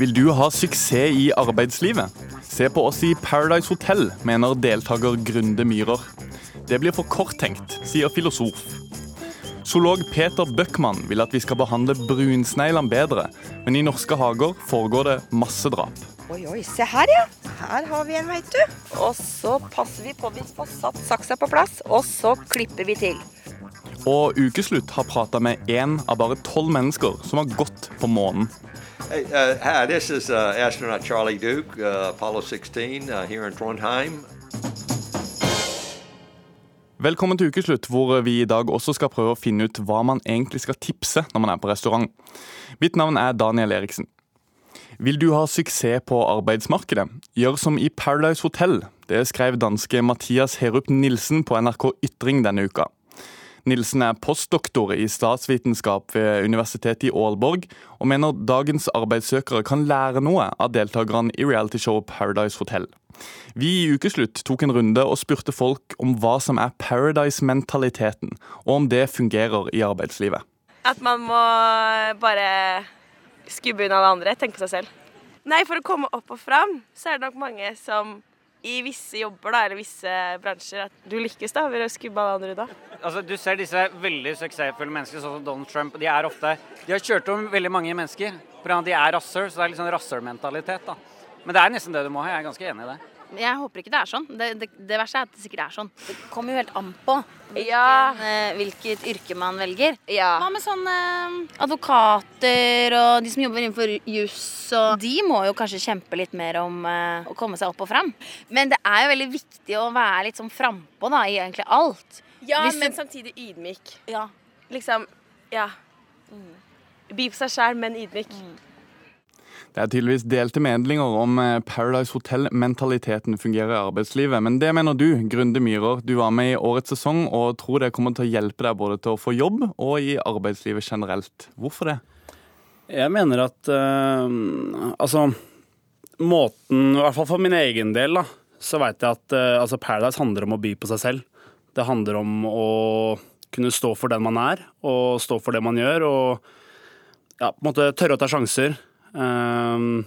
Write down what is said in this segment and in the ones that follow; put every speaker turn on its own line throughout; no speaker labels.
Vil du ha suksess i arbeidslivet? Se på oss i Paradise Hotel, mener deltaker Grunde Myhrer. Det blir for korttenkt, sier filosof. Zoolog Peter Bøckmann vil at vi skal behandle brunsneglene bedre, men i norske hager foregår det massedrap.
Oi, oi, se her, ja. Her har vi en, veit du. Og så passer vi på at vi får satt saksa på plass, og så klipper vi til.
Og Ukeslutt har prata med én av bare tolv mennesker som har gått på månen.
Hey, uh, hi, this is uh, astronaut Charlie Duke, uh, Apollo 16, uh, here in Trondheim.
Velkommen til ukeslutt, hvor vi i dag også skal prøve å finne ut hva man egentlig skal tipse når man er på restaurant. Mitt navn er Daniel Eriksen. Vil du ha suksess på arbeidsmarkedet? Gjør som i Paradise Hotel. Det skrev danske Mathias Herup Nilsen på NRK Ytring denne uka. Nilsen er postdoktor i statsvitenskap ved Universitetet i Aalborg, og mener dagens arbeidssøkere kan lære noe av deltakerne i realityshowet Paradise Hotel. Vi i Ukeslutt tok en runde og spurte folk om hva som er Paradise-mentaliteten, og om det fungerer i arbeidslivet.
At man må bare skubbe unna det andre, tenke på seg selv. Nei, for å komme opp og fram, så er det nok mange som i visse jobber da, eller visse bransjer at du lykkes da ved å skubbe alle andre unna.
Altså, du ser disse veldig suksessfulle menneskene, sånn som Donald Trump. De er ofte, de har kjørt om veldig mange mennesker. For de er rasser, så det er litt sånn rassermentalitet. da. Men det er nesten det du må ha. Jeg er ganske enig i det.
Jeg håper ikke det er sånn. Det, det, det, verste er at det sikkert er sånn. Det kommer jo helt an på hvilken,
ja.
eh, hvilket yrke man velger.
Ja.
Hva med sånne eh, advokater og de som jobber innenfor juss og De må jo kanskje kjempe litt mer om eh, å komme seg opp og fram. Men det er jo veldig viktig å være litt sånn frampå i egentlig alt.
Ja,
Hvis
men
du-
samtidig ydmyk.
Ja.
Liksom, ja. By på seg sjæl, men ydmyk.
Det er tydeligvis delte meninger om eh, Paradise Hotel-mentaliteten fungerer i arbeidslivet. Men det mener du, Grunde Myhrer. Du var med i årets sesong og tror det kommer til å hjelpe deg både til å få jobb og i arbeidslivet generelt. Hvorfor det?
Jeg mener at uh, altså måten, i hvert fall for min egen del, da, så veit jeg at uh, altså Paradise handler om å by på seg selv. Det handler om å kunne stå for den man er, og stå for det man gjør, og ja, på en måte tørre å ta sjanser. Uh,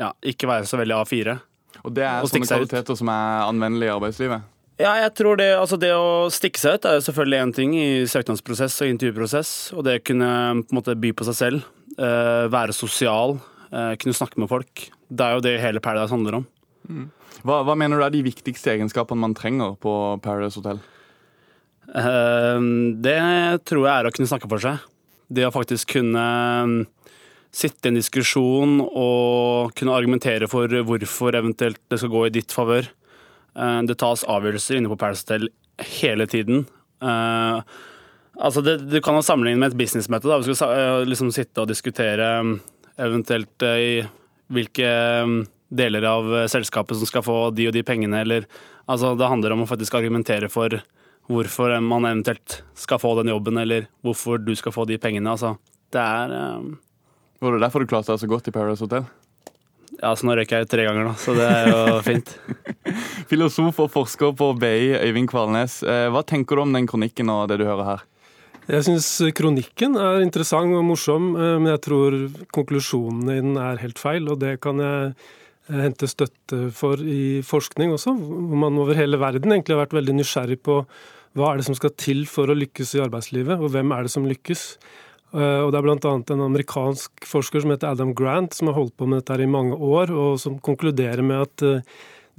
ja, ikke være så veldig A4.
Og det er
Og
sånne
ut.
kvaliteter som er anvendelige i arbeidslivet?
Ja, jeg tror det, altså det å stikke seg ut er jo selvfølgelig én ting i søknadsprosess og intervjuprosess. Og det å kunne på en måte by på seg selv, eh, være sosial, eh, kunne snakke med folk. Det er jo det hele Paradise handler om.
Hva, hva mener du er de viktigste egenskapene man trenger på Paradise Hotel?
Eh, det tror jeg er å kunne snakke for seg. Det å faktisk kunne mm, sitte i en diskusjon og kunne argumentere for hvorfor eventuelt det skal gå i ditt favør. Eh, Det tas avgjørelser inne på Paradise Hotel hele tiden. Eh, Altså det, du kan jo sammenligne med et businessmøte. da. Vi skal eh, liksom sitte og diskutere eventuelt i hvilke deler av selskapet som skal få de og de pengene, eller Altså det handler om å faktisk argumentere for hvorfor man eventuelt skal få den jobben, eller hvorfor du skal få de pengene. Altså det er
Var det derfor du klarte deg så godt i Paradise Hotel?
Ja, så nå røyk jeg ut tre ganger, da, så det er jo fint.
Filosof og forsker på BI, Øyvind Kvalnes. Eh, Hva tenker du om den kronikken og det du hører her?
Jeg syns kronikken er interessant og morsom, eh, men jeg tror konklusjonene i den er helt feil. Og det kan jeg eh, hente støtte for i forskning også, hvor man over hele verden egentlig har vært veldig nysgjerrig på hva er det som skal til for å lykkes i arbeidslivet, og hvem er det som lykkes. Eh, Og Det er bl.a. en amerikansk forsker som heter Adam Grant, som har holdt på med dette her i mange år, og som konkluderer med at eh,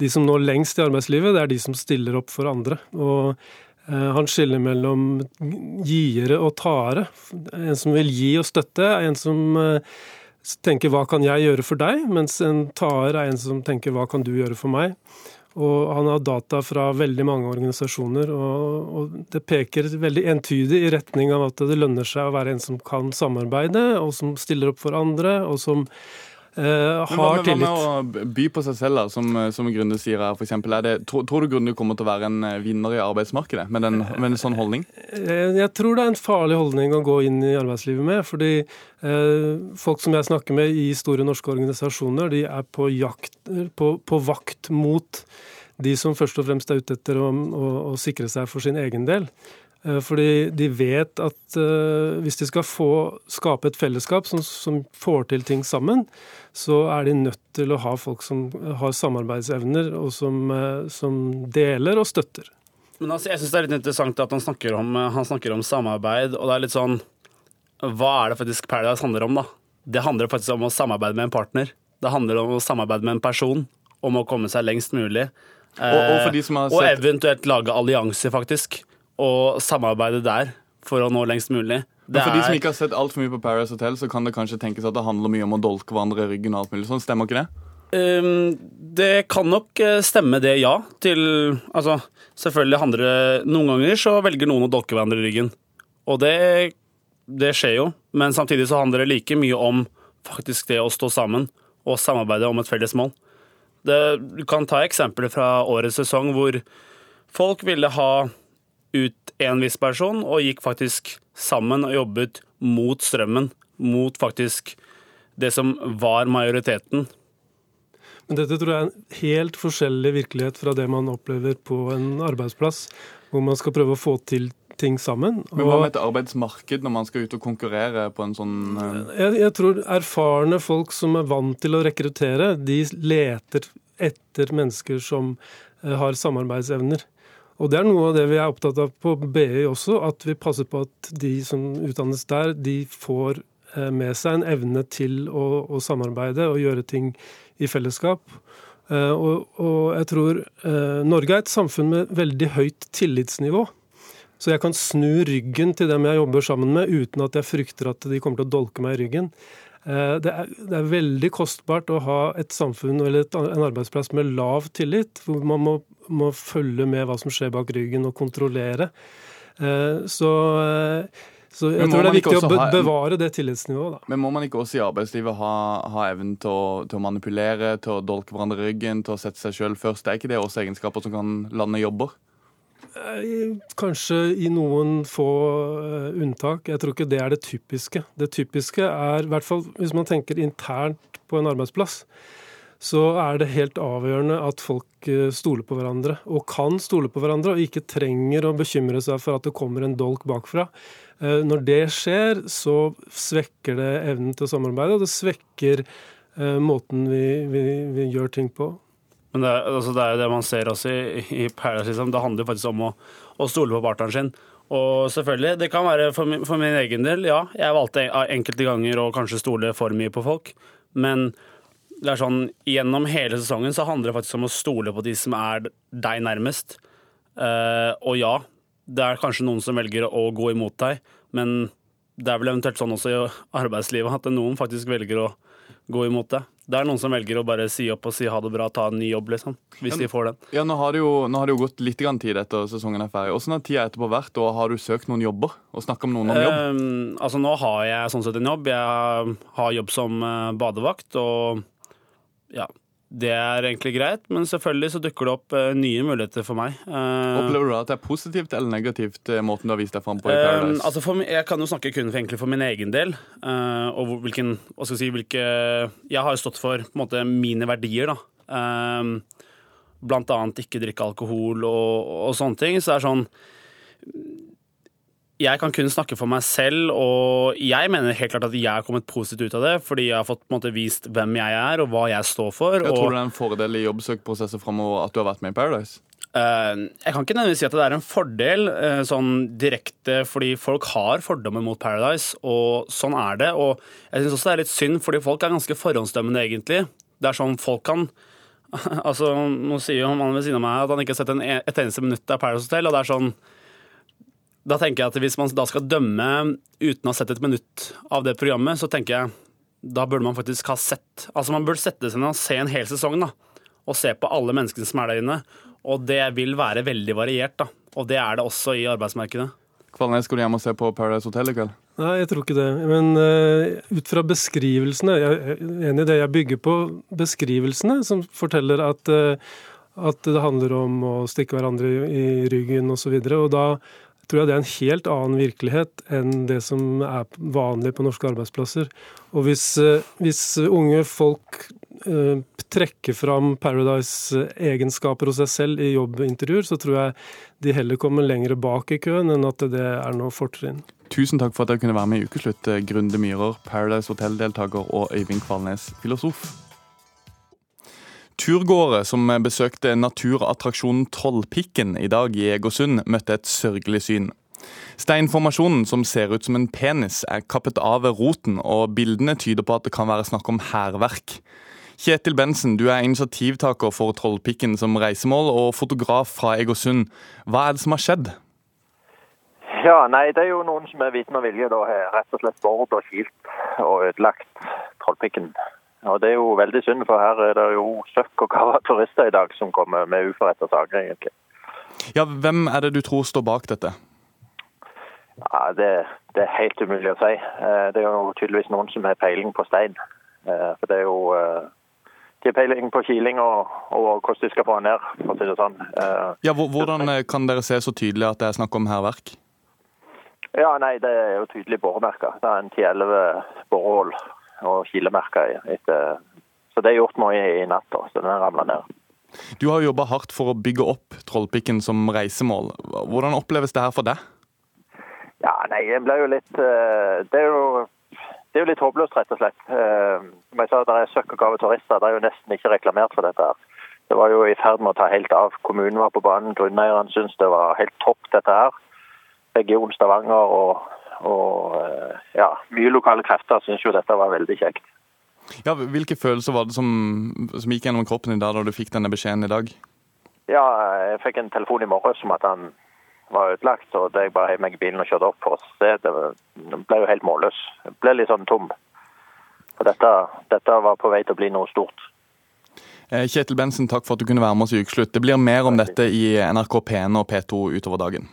de som når lengst i arbeidslivet, det er de som stiller opp for andre. Og eh, han skiller mellom giere og taere. En som vil gi og støtte, er en som tenker 'hva kan jeg gjøre for deg', mens en taer er en som tenker 'hva kan du gjøre for meg'. Og han har data fra veldig mange organisasjoner, og, og det peker veldig entydig i retning av at det lønner seg å være en som kan samarbeide, og som stiller opp for andre, og som eh,
Men hva
har
med, hva med å by på seg selv, da, som, som Grunde sier her? Er det, tror, tror du Grunde kommer til å være en eh, vinner i arbeidsmarkedet med, den, med en sånn holdning?
Eh, Jeg tror det er en farlig holdning å gå inn i arbeidslivet med. Fordi eh, folk som jeg snakker med i store norske organisasjoner, de er på, jakt, på, på vakt mot de som først og fremst er ute etter å, å, å sikre seg for sin egen del. Eh, fordi de vet at uh, hvis de skal få skape et fellesskap som, som, får til ting sammen, så er de nødt til å ha folk som har samarbeidsevner, og som, uh, som deler og støtter.
Men altså, jeg syns det er litt interessant at han snakker, om, han snakker om samarbeid, og det er litt sånn Hva er det faktisk Paradise handler om, da? Det handler faktisk om å samarbeide med en partner. Det handler om å samarbeide med en person, om å komme seg lengst mulig.
Og, og, sett...
og eventuelt lage allianser, faktisk og samarbeide der for å nå lengst mulig.
Det for de som ikke har sett altfor mye på Paris Hotel, så kan det kanskje tenkes at det handler mye om å dolke hverandre i ryggen og alt mulig sånn. Stemmer ikke det?
Um, det kan nok eh, stemme det, ja. Til Altså, selvfølgelig handler det Noen ganger så velger noen å dolke hverandre i ryggen. Og det, det skjer jo. Men samtidig så handler det like mye om faktisk det å stå sammen og samarbeide om et felles mål. Det, du kan ta eksempler fra årets sesong hvor folk ville ha ut en viss person, og gikk faktisk sammen og jobbet mot strømmen. Mot faktisk det som var majoriteten.
Men dette tror jeg er en helt forskjellig virkelighet fra det man opplever på en arbeidsplass, hvor man skal prøve å få til ting sammen.
Men Hva med et arbeidsmarked når man skal ut og konkurrere på en sånn uh...
jeg, jeg tror erfarne folk som er vant til å rekruttere, de leter etter mennesker som uh, har samarbeidsevner. Og det er noe av det vi er opptatt av på BI også, at vi passer på at de som utdannes der, de får eh, med seg en evne til å, å samarbeide og gjøre ting i fellesskap. Eh, og, og jeg tror eh, Norge er et samfunn med veldig høyt tillitsnivå. Så jeg kan snu ryggen til dem jeg jobber sammen med, uten at jeg frykter at de kommer til å dolke meg i ryggen. Det er, det er, veldig kostbart å ha et samfunn eller et, en arbeidsplass med lav tillit, hvor man må må følge med hva som skjer bak ryggen, og kontrollere. Eh, så, eh, så jeg tror det er viktig å be bevare det tillitsnivået. Da.
Men må man ikke også i arbeidslivet ha, ha evnen til å, til å, manipulere, til å dolke hverandre i ryggen, til å sette seg sjøl først? Er ikke det også egenskaper som kan lande jobber?
Eh, kanskje i noen få unntak. Jeg tror ikke det er det typiske. Det typiske er, i hvert fall hvis man tenker internt på en arbeidsplass, så er det helt avgjørende at folk eh, stoler på hverandre, og kan stole på hverandre, og ikke trenger å bekymre seg for at det kommer en dolk bakfra. Eh, når det skjer, så svekker det evnen til å samarbeide, og det svekker eh, måten vi, vi, vi gjør ting på.
Men det altså det er det man ser også i, i Paradise. Liksom. Det handler faktisk om å, å stole på partneren sin. Og selvfølgelig, det kan være for min, for min, egen del, ja. Jeg valgte enkelte ganger å kanskje stole for mye på folk. Men det er sånn, Gjennom hele sesongen så handler det faktisk om å stole på de som er deg nærmest. Uh, og ja, det er kanskje noen som velger å gå imot deg, men det er vel eventuelt sånn også i arbeidslivet at noen faktisk velger å gå imot det. Det er noen som velger å bare si opp og si ha det bra, ta en ny jobb, liksom. Hvis ja, de får den.
Ja, Nå har det jo, har det jo gått litt tid etter sesongen er ferdig. Hvordan har tida etterpå vært, og har du søkt noen jobber? Og snakka med noen om jobb?
Um, altså Nå har jeg sånn sett en jobb. Jeg har jobb som eh, badevakt. og ja, det er egentlig greit, men selvfølgelig så dukker det opp uh, nye muligheter for meg.
Uh, Opplever du at det er positivt eller negativt, uh, måten du har vist deg fram på i Paradise?
altså for, jeg kan jo snakke kun for, for min egen del. og hvilken, hva skal jeg si, hvilke Jeg har jo stått for på en måte mine verdier, da. blant annet ikke drikke alkohol og, og sånne ting. Så det er sånn jeg kan kun snakke for meg selv, og jeg mener helt klart at jeg har kommet positivt ut av det, fordi jeg har fått måte, vist hvem jeg er og hva jeg står for.
Jeg tror du det er en fordel i jobbsøkprosesser framover at du har vært med i Paradise?
Uh, jeg kan ikke nødvendigvis si at det er en fordel uh, sånn direkte, fordi folk har fordommer mot Paradise, og sånn er det. Og jeg syns også det er litt synd, fordi folk er ganske forhåndsdømmende, egentlig. Det er sånn folk kan Altså, Nå sier jo mannen ved siden av meg at han ikke har sett en, e-, et eneste minutt av Paradise Hotel, og det er sånn da tenker jeg at Hvis man da skal dømme uten å ha sett et minutt av det programmet, så tenker jeg da burde man faktisk ha sett Altså Man burde sette seg ned og se en hel sesong. da, Og se på alle menneskene som er der inne. Og det vil være veldig variert. da, Og det er det også i arbeidsmarkedet.
Kvalnes, skal du hjem og se på Paradise Hotel i kveld?
Nei, jeg tror ikke det. Men uh, ut fra beskrivelsene Jeg er enig i det. Jeg bygger på beskrivelsene som forteller at, uh, at det handler om å stikke hverandre i, i ryggen osv. Og, så og da tror jeg det er en helt annen virkelighet enn det som er vanlig på norske arbeidsplasser. Og hvis, eh, hvis unge folk trekker trekke fram Paradise-egenskaper hos seg selv i jobbintervjuer, så tror jeg de heller kommer lenger bak i køen enn at det er noe fortrinn.
Tusen takk for at dere kunne være med i Ukeslutt, eh, Grunde Myhrer, Paradise Hotel-deltaker og Øyvind Kvalnes, filosof. Turgåere som besøkte naturattraksjonen Trollpikken i dag i Egersund, møtte et sørgelig syn. Steinformasjonen, som ser ut som en penis, er kappet av ved roten, og bildene tyder på at det kan være snakk om hærverk. Kjetil Bensen, du er initiativtaker for Trollpikken som reisemål og fotograf fra Egersund. Hva er det som har skjedd?
Ja, nei, Det er jo noen som er viten og vilje da har rett og slett bord og kilt og ødelagt Trollpikken. Og Det er jo veldig synd, for her er det jo søkk og kava turister i dag som kommer med uforretta saker, egentlig.
Ja, Hvem er det du tror står bak dette?
Ja, det, det, er helt umulig å si. Eh, det er jo tydeligvis noen som har peiling på stein. Eh, for det er jo eh, De har peiling på kiling og, og, hvordan de skal få den ned, for å si det sånn.
Ja, Hvordan kan dere se så tydelig at det er snakk om hærverk?
Ja, nei, Det er jo tydelig boremerker. Det er en 10-11 borehull og kilemerker etter Så det er gjort noe i, natt, da, så den ramla ned.
Du har jobba hardt for å bygge opp Trollpikken som reisemål. Hvordan oppleves det her for deg?
Ja, nei, jeg ble jo litt eh, Det er jo, det er jo litt håpløst, rett og slett. Eh, som jeg sa, Det er søkk og gave turister. Det er jo nesten ikke reklamert for dette. her. Det var jo i ferd med å ta helt av. Kommunen var på banen, grunneierne syntes det var helt topp, dette her. Region Stavanger og, og eh, ja, mye lokale krefter syns jo dette var veldig kjekt.
Ja, Hvilke følelser var det som, som gikk gjennom kroppen din da, da du fikk denne beskjeden i dag?
Ja, Jeg fikk en telefon i morges om at han var ødelagt. og da jeg bare heiv meg i bilen og kjørte opp for å se, det ble jo helt målløs. Jeg ble litt sånn tom. Og dette, dette var på vei til å bli noe stort.
Eh, Kjetil Bensen, takk for at du kunne være med oss i Ukeslutt. Det blir mer om dette i NRK P1 og P2 utover dagen.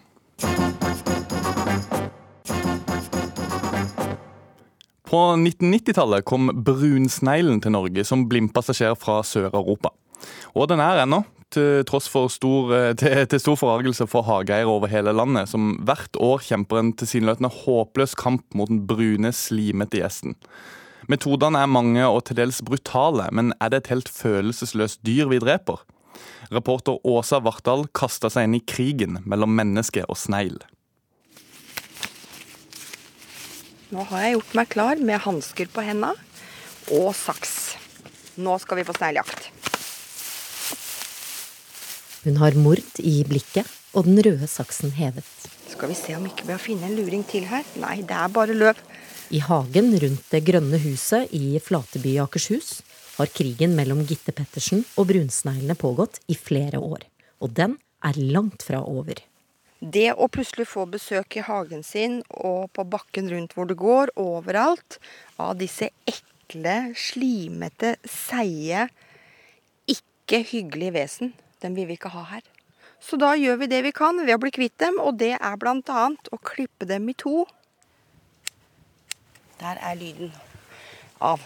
På 1990-tallet kom brunsneglen til Norge som blindpassasjer fra Sør-Europa. Og den er ennå, til tross for stor, eh, til, til stor forargelse for hageeiere over hele landet, som hvert år kjemper en tilsynelatende håpløs kamp mot den brune, slimete gjesten. Metodene er mange og til dels brutale, men er det et helt følelsesløst dyr vi dreper? Reporter Åsa Vartdal kasta seg inn i krigen mellom menneske og snegl.
Nå har jeg gjort meg klar med hansker på henda og saks. Nå skal vi på sneglejakt.
Hun har mord i blikket og den røde saksen hevet.
Skal vi se om ikke vi har funnet en luring til her. Nei, det er bare løp.
I hagen rundt det grønne huset i Flateby Akershus har krigen mellom Gitte Pettersen og brunsneglene pågått i flere år. Og den er langt fra over.
Det å plutselig få besøk i hagen sin og på bakken rundt hvor det går, overalt, av disse ekle, slimete, seige, ikke hyggelige vesen dem vil vi ikke ha her. Så da gjør vi det vi kan ved å bli kvitt dem, og det er bl.a. å klippe dem i to. Der er lyden av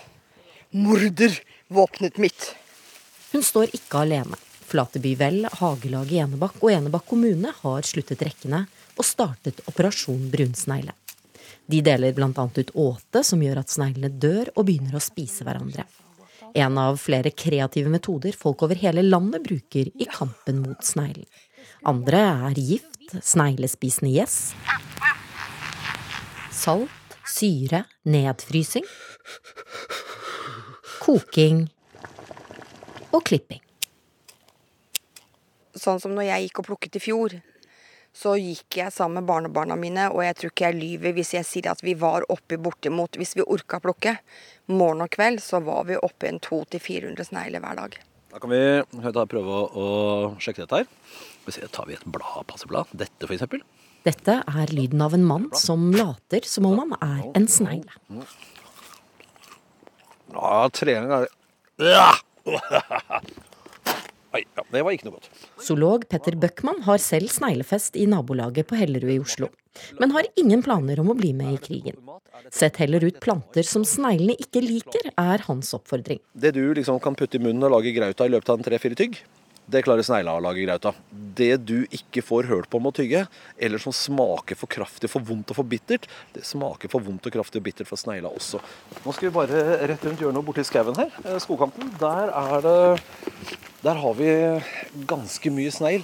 mordervåpenet mitt.
Hun står ikke alene. Flateby Vel, Hagelaget i Enebakk og Enebakk kommune har sluttet rekkene og startet Operasjon brunsnegle. De deler bl.a. ut åte som gjør at sneglene dør og begynner å spise hverandre. En av flere kreative metoder folk over hele landet bruker i kampen mot sneglen. Andre er gift, sneglespisende gjess, salt, syre, nedfrysing, koking og klipping.
Sånn som når jeg gikk og plukket i fjor, så gikk jeg sammen med barnebarna mine, og jeg tror ikke jeg lyver hvis jeg sier at vi var oppe bortimot, hvis vi orka plukke, morgen og kveld, så var vi oppe en 200-400 snegler hver dag.
Da kan vi da prøve å, sjekke dette her. Da tar vi et blad, passeblad. Dette f.eks.
Dette er lyden av en mann som later som om han er en snegle.
Ja, tre ganger ja. Oi, ja, det var ikke noe godt.
Zoolog Petter Bøckmann har selv sneglefest i nabolaget på Hellerud i Oslo, men har ingen planer om å bli med i krigen. Sett heller ut planter som sneglene ikke liker, er hans oppfordring.
Det du liksom kan putte i munnen og lage grauta i løpet av en tre-fire tygg, det klarer snegla å lage grauta. av. Det du ikke får hørt på med å tygge, eller som smaker for kraftig, for vondt og for bittert, det smaker for vondt og kraftig og bittert for snegla også. Nå skal vi bare rett rundt hjørnet borti skauen her, eh, skogkanten. Der er det Der har vi ganske mye snegl.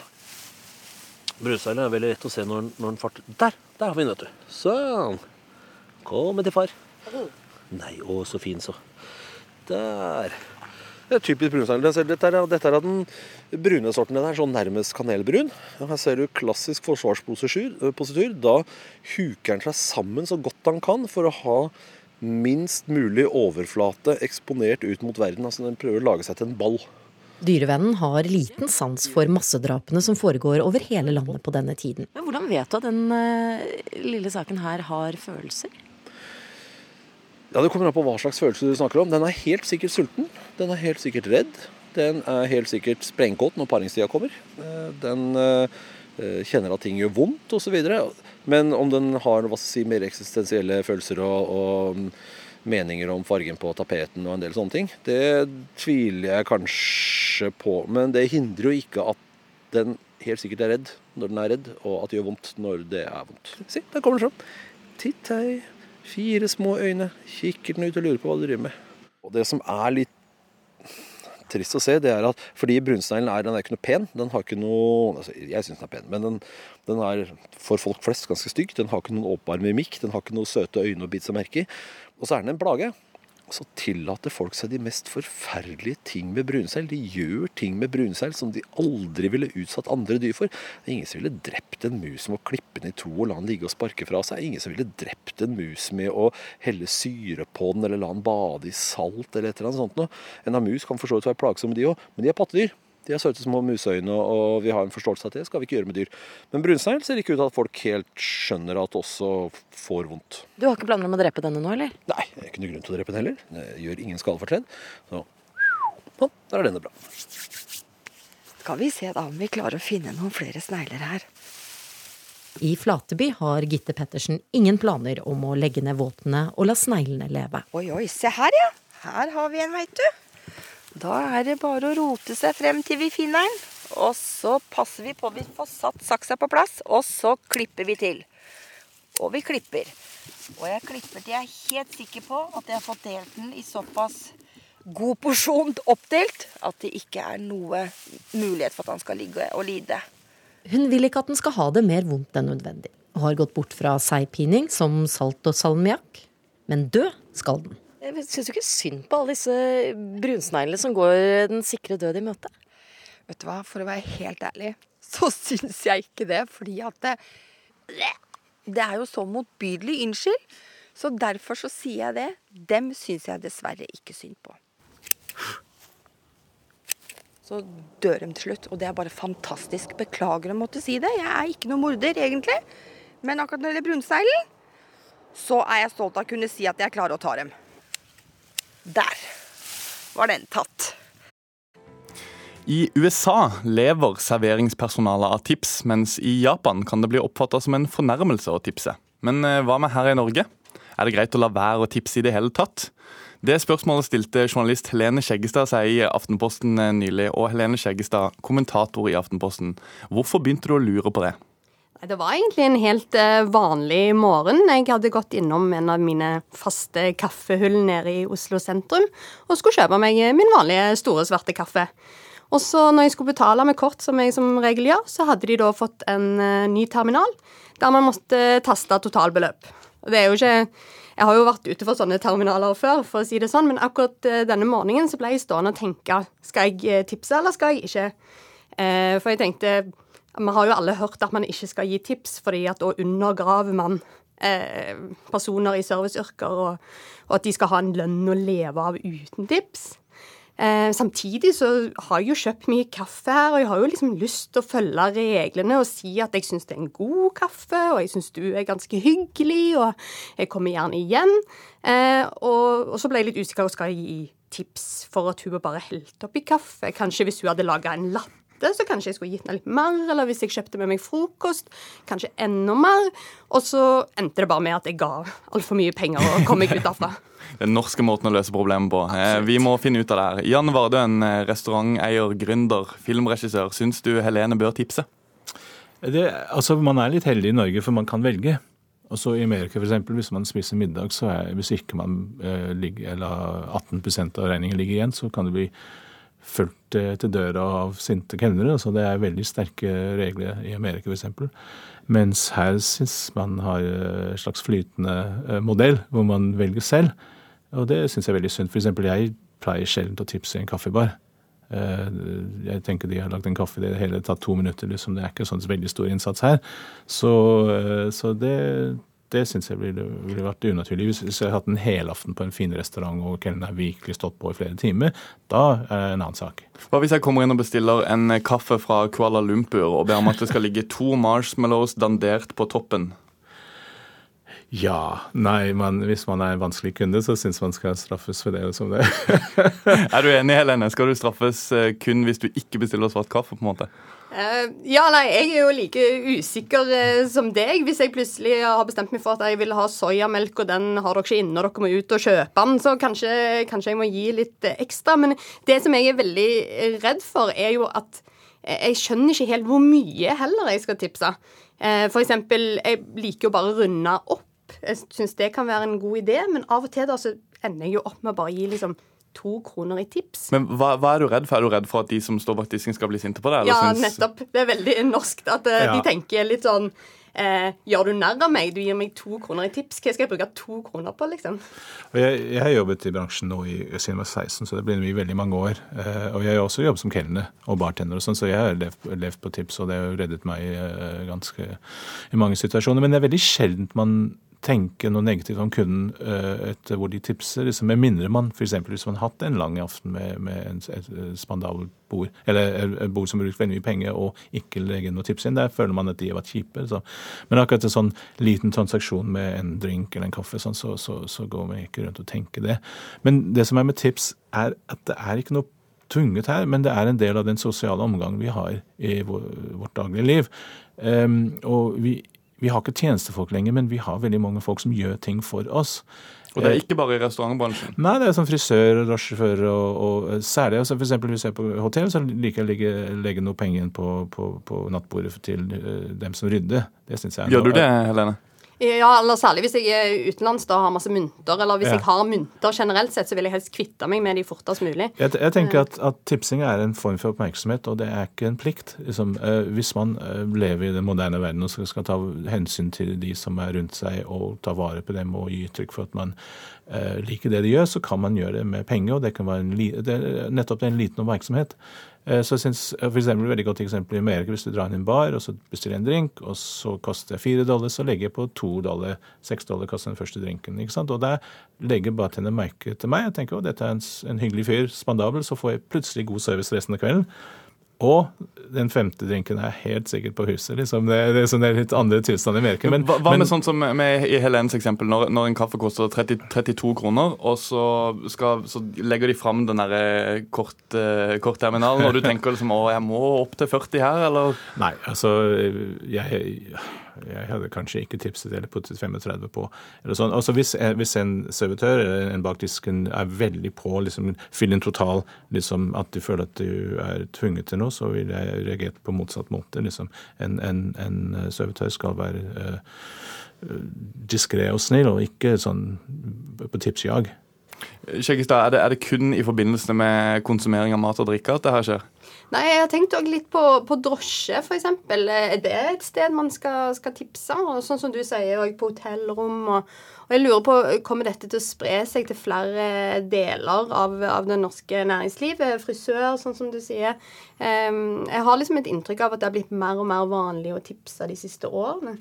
Brunsneglen er veldig lett å se når, når den farter. Der! Der har vi den, vet du. Sånn. Kom med til far. Nei, å, så fin, så. Der. Det er typisk brunsnegl. Dette, er- dette er av den brune sorten. Den er sånn nærmest kanelbrun. Her ser du klassisk forsvarspositur. eh. Da huker den seg sammen så godt han kan for å ha minst mulig overflate eksponert ut mot verden. Altså Den prøver å lage seg til en ball.
Dyrevennen har liten sans for massedrapene som foregår over hele landet på denne tiden.
Men hvordan vet du at den eh, lille saken her har følelser?
Ja, Det kommer an på hva slags følelse du snakker om. Den er helt sikkert sulten. Den er helt sikkert redd. Den er helt sikkert sprengkåt når paringstida kommer. Eh, Den eh, kjenner at ting gjør vondt osv. Men om den har hva skal si, mer eksistensielle følelser og, og mm, meninger om fargen på tapeten og en del sånne ting, det tviler jeg kanskje på. Men det hindrer jo ikke at den helt sikkert er redd når den er redd, og at det gjør vondt når det er vondt. Si, der kommer den fram. Titt hei. Fire små øyne. Kikker den ut og lurer på hva du driver med. Og det som er litt trist å se, det er at fordi brunsneglen er, er ikke noe pen. Den har ikke noe altså, Jeg syns den er pen, men den, den er for folk flest ganske stygg. Den har ikke noen åpenbar mimikk, den har ikke noe søte øyne å bite seg merke i. Og så er den en plage. Så tillater folk seg de mest forferdelige ting med brunsel. De gjør ting med brunsel som de aldri ville utsatt andre dyr for. Det er ingen som ville drept en mus med å klippe den i to og la den ligge og sparke fra seg. Ingen som ville drept en mus med å helle syre på den eller la den bade i salt eller et eller annet sånt noe. En av mus kan for så vidt være plagsomme, de òg, men de er pattedyr. De har søte små museøyne, og vi har en forståelse av at det skal vi ikke gjøre med dyr. Men brunsnegl ser ikke ut til at folk helt skjønner at også får vondt.
Du har ikke planer om å drepe denne nå, eller?
Nei, det er ikke noe grunn til å drepe den heller. Det gjør ingen skade for tredd. Så sånn, der er denne bra.
Skal vi se da om vi klarer å finne noen flere snegler her.
I Flateby har Gitte Pettersen ingen planer om å legge ned våtene og la sneglene leve.
Oi, oi, se her, ja. Her har vi en, veit du. Da er det bare å rote seg frem til vi finner den. Og så passer vi på at vi får satt saksa på plass, og så klipper vi til. Og vi klipper. Og jeg klipper til jeg er helt sikker på at jeg har fått delt den i såpass god porsjon oppdelt at det ikke er noe mulighet for at han skal ligge og lide.
Hun vil ikke at den skal ha det mer vondt enn nødvendig, og har gått bort fra seigpining som salt og salmiakk. Men død skal den.
Jeg syns jo ikke synd på alle disse brunsneglene som går den sikre død i møte.
Vet du hva, for å være helt ærlig, så syns jeg ikke det. Fordi at det, det er jo så motbydelig. Unnskyld. Så derfor så sier jeg det. Dem syns jeg dessverre ikke synd på. Så dør de til slutt, og det er bare fantastisk. Beklager å måtte si det. Jeg er ikke noen morder, egentlig. Men akkurat når det gjelder brunsneglen, så er jeg stolt av å kunne si at jeg klarer å ta dem. Der var den tatt.
I USA lever serveringspersonalet av tips, mens i Japan kan det bli oppfatta som en fornærmelse å tipse. Men eh, hva med her i Norge? Er det greit å la være å tipse i det hele tatt? Det spørsmålet stilte journalist Helene Skjeggestad seg i Aftenposten eh, nylig. Og Helene Skjeggestad, kommentator i Aftenposten, hvorfor begynte du å lure på det?
Det var egentlig en helt eh, vanlig morgen. Jeg hadde gått innom en av mine faste kaffehull nede i Oslo sentrum og skulle kjøpe meg min vanlige store, svarte kaffe. Og så når jeg skulle betale med kort, som jeg som regel gjør, så hadde de da fått en eh, ny terminal der man måtte taste totalbeløp. Det er jo ikke Jeg har jo vært ute for sånne terminaler før, for å si det sånn, men akkurat eh, denne morgenen så ble jeg stående og tenke skal jeg tipse, eller skal jeg ikke? For jeg tenkte Vi har jo alle hørt at man ikke skal gi tips, fordi at da undergraver man eh, personer i serviceyrker, og, og at de skal ha en lønn å leve av uten tips. Eh, samtidig så har jeg jo kjøpt mye kaffe her, og jeg har jo liksom lyst til å følge reglene og si at jeg syns det er en god kaffe, og jeg syns du er ganske hyggelig, og jeg kommer gjerne igjen. Eh, og, og så ble jeg litt usikker på skal jeg gi tips for at hun bare helte oppi kaffe. Kanskje hvis hun hadde laga en latte så kanskje jeg skulle gitt henne litt mer. Eller hvis jeg kjøpte med meg frokost, kanskje enda mer. Og så endte det bare med at jeg ga altfor mye penger og kom meg ut derfra.
Den norske måten å løse problemet på. Absolutt. vi må finne ut av det her. Jan Vardøen, eh, restauranteier, gründer, filmregissør. Syns du Helene bør tipse?
Det, altså, man er litt heldig i Norge, for man kan velge. Også I Amerika for eksempel, hvis man spiser middag, så er, hvis ikke man eh, ligger, eller 18% av regningen ligger igjen, så kan det bli fulgt eh, til døra av sinte kelnere. Altså, det er veldig sterke regler i Amerika f.eks. Mens her syns man har en slags flytende eh, modell, hvor man velger selv. Og det syns jeg er veldig synd. F.eks. jeg pleier sjelden å tipse i en kaffebar. Eh, jeg tenker de har lagd en kaffe, det hele tatt to minutter. Liksom. Det er ikke sånn veldig stor innsats her. Så, eh, så det, det syns jeg ville, ville, vært unaturlig. Hvis jeg hadde hatt en helaften på en fin restaurant og kelneren har virkelig stått på i flere timer, da er det en annen sak.
Hva hvis jeg kommer inn og bestiller en kaffe fra Kuala Lumpur og ber om at det skal ligge to marshmallows dandert på toppen?
Ja. Nei, men hvis man er en vanskelig kunde, så syns man skal straffes for det. som det.
er du enig, Helene? Skal du straffes eh, kun hvis du ikke bestiller svart kaffe? på en måte?
Uh, ja, nei, jeg er jo like usikker uh, som deg. Hvis jeg plutselig har bestemt meg for at jeg vil ha soyamelk, og den har dere ikke inne, og dere må ut og kjøpe den, så kanskje, kanskje jeg må gi litt uh, ekstra. Men det som jeg er veldig redd for, er jo at jeg skjønner ikke helt hvor mye heller jeg skal tipse. For eksempel, jeg liker jo bare å runde opp jeg syns det kan være en god idé, men av og til da så ender jeg jo opp med å bare gi liksom to kroner i tips.
Men hva, hva, er du redd for? Er du redd for at de som står bak disken skal bli sinte på deg?
Ja, syns... nettopp. Det er veldig norsk at uh, ja. de tenker litt sånn eh, Gjør du narr av meg? Du gir meg to kroner i tips. Hva skal jeg bruke to kroner på, liksom?
Jeg, jeg, har jobbet i bransjen nå i, siden jeg var 16, så det blir i veldig mange år. Eh, og jeg har også jobbet som kelner og bartender og sånn, så jeg har levd, levd, på tips, og det har reddet meg eh, ganske i mange situasjoner. Men det er veldig sjeldent man tenke noe negativt om kunden uh, etter hvor de tipser. Liksom, med mindre man f.eks. hvis man har hatt en lang aften med, med en, et spandabelt bord, eller et bord som bruker veldig mye penger, og ikke legger noe tips inn, der føler man at de har vært kjipe. Så. Men akkurat en sånn liten transaksjon med en drink eller en kaffe, sånn, så, så, så går man ikke rundt og tenker det. Men det som er med tips, er at det er ikke noe tvunget her, men det er en del av den sosiale omgangen vi har i vårt daglige liv. Um, og vi vi har ikke tjenestefolk lenger, men vi har veldig mange folk som gjør ting for oss.
Og det er ikke bare i restaurantbransjen?
Nei, det er som frisør, drosjesjåfører og, og særlig altså for eksempel Hvis jeg er på hotell, så liker jeg å legge noe penger på, på, på nattbordet til eh, dem som rydder. Det synes jeg
Gjør du det, Helene?
Ja, eller særlig hvis jeg er utenlands og har masse mynter. Eller hvis ja. jeg har mynter generelt sett, så vil jeg helst kvitte meg med de fortest mulig.
Jeg, jeg tenker at, at, tipsing er en form for oppmerksomhet, og det er ikke en plikt. Liksom, eh, hvis man eh, lever i den moderne verden og skal, skal, ta hensyn til de som er rundt seg, og ta vare på dem og gi uttrykk for at man uh, liker det de gjør, så kan man gjøre det med penger, og det kan være en, det nettopp det er en liten oppmerksomhet. Eh, så jeg synes eh, for eksempel, veldig godt eksempel i Amerika, Hvis du drar inn en bar og så bestiller en drink, og så koster jeg fire dollar, så legger jeg på to dollar. Seks dollar koster den første drinken. ikke sant? Og der legger bartenderen merke til meg. Jeg tenker at dette er en, en hyggelig fyr, spandabel, så får jeg plutselig god service resten av kvelden. Og den femte drinken er helt sikkert på huset. liksom. Det, det, det er litt andre tilstander i Amerika.
Men, hva, hva med sånn som med, i Helens eksempel, når, når, en kaffe koster 30, 32 kroner, og så, skal, så legger de fram den derre kort, uh, kortterminalen, og du tenker liksom å, jeg må opp til 40 her, eller?
Nei, altså jeg jeg hadde kanskje ikke tipset eller puttet 35 på. eller sånn. Altså hvis, hvis en servitør eller en bak disken er veldig på, liksom fyller en total, liksom at du føler at du er tvunget til noe, så vil jeg reagere på motsatt måte. liksom. En, en, en servitør skal være uh, diskré og snill, og ikke sånn på tipsjag.
Skjeggestad, er er det kun i forbindelse med konsumering av mat og drikke at det her skjer?
Nei, jeg har tenkt òg litt på, på drosje, f.eks. Er det et sted man skal, skal tipse? Og sånn som du sier, òg på hotellrom. Og, og, jeg lurer på, Kommer dette til å spre seg til flere deler av, av det norske næringslivet? Frisør, sånn som du sier. Um, jeg har liksom et inntrykk av at det har blitt mer og mer vanlig å tipse de siste årene.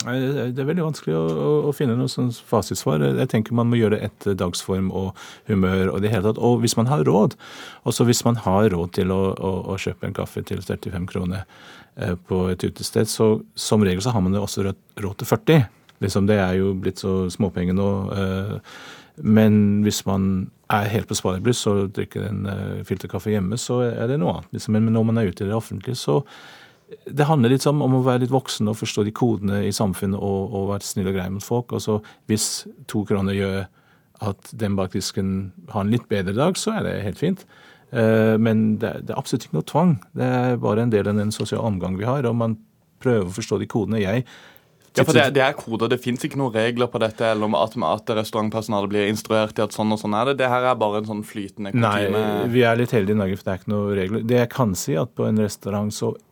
Det er veldig vanskelig å, å finne noe sånn fasitsvar. Jeg tenker man må gjøre det etter dagsform og humør og det hele tatt. Og hvis man har råd, også hvis man har råd til å, å, kjøpe en kaffe til 35 kroner eh, på et utested, så som regel så har man det også råd til 40. Liksom, det er jo blitt så småpenger nå. Eh, men hvis man er helt på sparebluss og drikker en filterkaffe hjemme, så er det noe annet. Liksom. Men når man er ute i det offentlige, så det handler litt om, å være litt voksen og forstå de kodene i samfunnet og, og være snill og grei mot folk. Og så hvis to kroner gjør at den bakdisken har en litt bedre dag, så er det helt fint. Uh, men det, det, er absolutt ikke noe tvang. Det er bare en del av den sosiale omgang vi har. Og man prøver å forstå de kodene. Jeg
ja, for det, det er koder. Det fins ikke noen regler på dette eller om at, at restaurantpersonalet blir instruert i at sånn og sånn er det. Det her er bare en sånn flytende
kutyme. Nei, vi er litt heldige i Norge, for det er ikke noen regler. Det jeg kan si, at på en restaurant så eh,